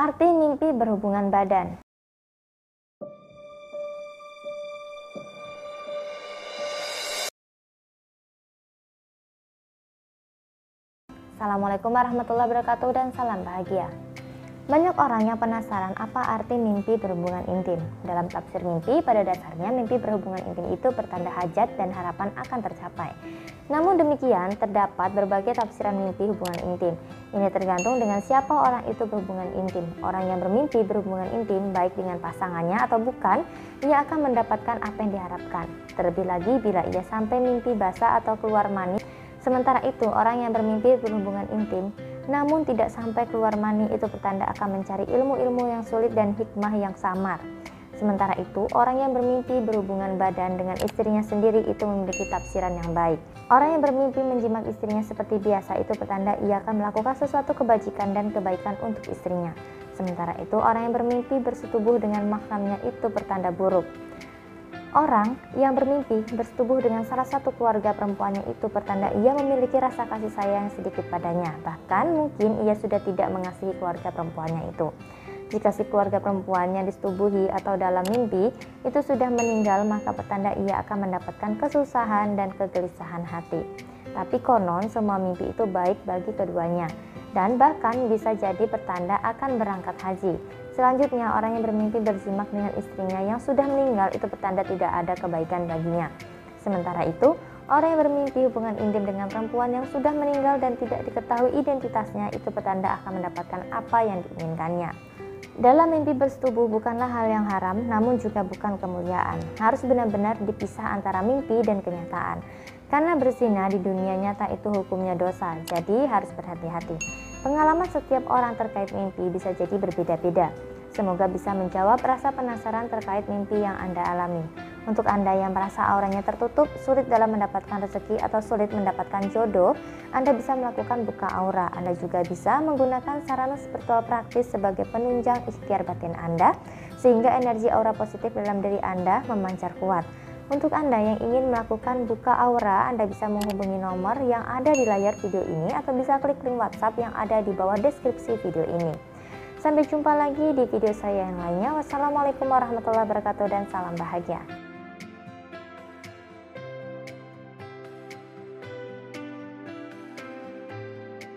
Arti mimpi berhubungan badan Assalamualaikum warahmatullahi wabarakatuh dan salam bahagia. Banyak orang yang penasaran apa arti mimpi berhubungan intim. Dalam tafsir mimpi, pada dasarnya mimpi berhubungan intim itu bertanda hajat dan harapan akan tercapai. Namun demikian, terdapat berbagai tafsiran mimpi hubungan intim. Ini tergantung dengan siapa orang itu berhubungan intim. Orang yang bermimpi berhubungan intim, baik dengan pasangannya atau bukan, ia akan mendapatkan apa yang diharapkan. Terlebih lagi bila ia sampai mimpi basah atau keluar mani. Sementara itu, orang yang bermimpi berhubungan intim namun tidak sampai keluar mani itu pertanda akan mencari ilmu-ilmu yang sulit dan hikmah yang samar. Sementara itu, orang yang bermimpi berhubungan badan dengan istrinya sendiri itu memiliki tafsiran yang baik. Orang yang bermimpi menjimat istrinya seperti biasa itu pertanda ia akan melakukan sesuatu kebajikan dan kebaikan untuk istrinya. Sementara itu, orang yang bermimpi bersetubuh dengan mahramnya itu pertanda buruk. Orang yang bermimpi bersetubuh dengan salah satu keluarga perempuannya itu pertanda ia memiliki rasa kasih sayang sedikit padanya. Bahkan mungkin ia sudah tidak mengasihi keluarga perempuannya itu. Jika si keluarga perempuannya disetubuhi atau dalam mimpi itu sudah meninggal maka pertanda ia akan mendapatkan kesusahan dan kegelisahan hati. Tapi konon semua mimpi itu baik bagi keduanya dan bahkan bisa jadi pertanda akan berangkat haji. Selanjutnya, orang yang bermimpi berjimak dengan istrinya yang sudah meninggal itu pertanda tidak ada kebaikan baginya. Sementara itu, orang yang bermimpi hubungan intim dengan perempuan yang sudah meninggal dan tidak diketahui identitasnya itu pertanda akan mendapatkan apa yang diinginkannya. Dalam mimpi bersetubuh bukanlah hal yang haram, namun juga bukan kemuliaan. Harus benar-benar dipisah antara mimpi dan kenyataan. Karena berzina di dunia nyata itu hukumnya dosa, jadi harus berhati-hati. Pengalaman setiap orang terkait mimpi bisa jadi berbeda-beda. Semoga bisa menjawab rasa penasaran terkait mimpi yang Anda alami. Untuk Anda yang merasa auranya tertutup, sulit dalam mendapatkan rezeki atau sulit mendapatkan jodoh, Anda bisa melakukan buka aura. Anda juga bisa menggunakan sarana spiritual praktis sebagai penunjang ikhtiar batin Anda, sehingga energi aura positif dalam diri Anda memancar kuat. Untuk Anda yang ingin melakukan buka aura, Anda bisa menghubungi nomor yang ada di layar video ini atau bisa klik link WhatsApp yang ada di bawah deskripsi video ini. Sampai jumpa lagi di video saya yang lainnya. Wassalamualaikum warahmatullahi wabarakatuh dan salam bahagia.